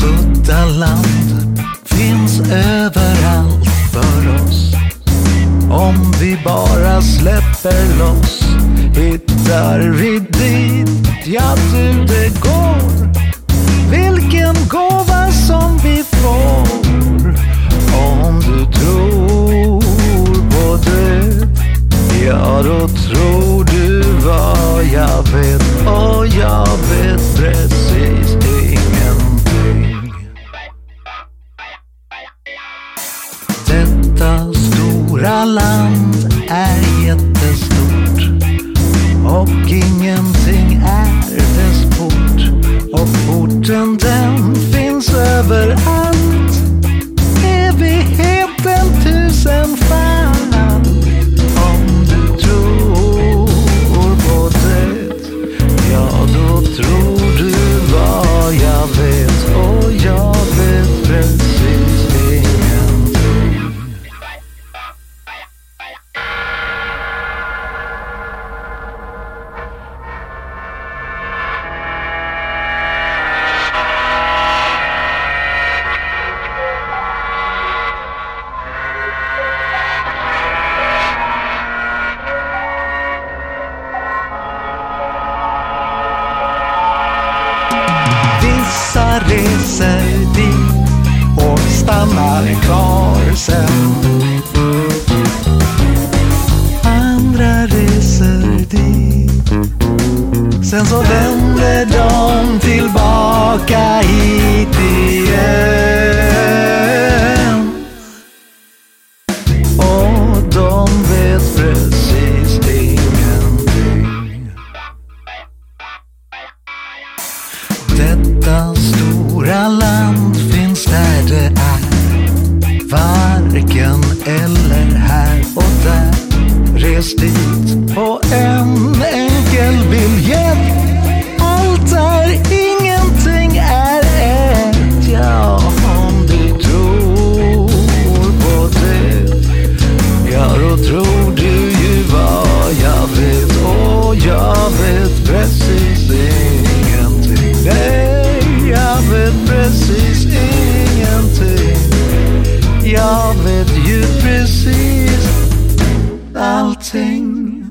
Buttaland finns överallt för oss. Om vi bara släpper loss hittar vi dit, ja du det går. Vilken går? Stora land är jättestort och ingenting är dess port. Och porten den finns överallt. Vissa reser dit och stannar kvar sen. Andra reser dit. Sen så vänder de tillbaka hit igen. Och de vet precis ingenting. Detta stora land finns där det är. Varken eller här och där. Res dit på en jag vet I'll allting.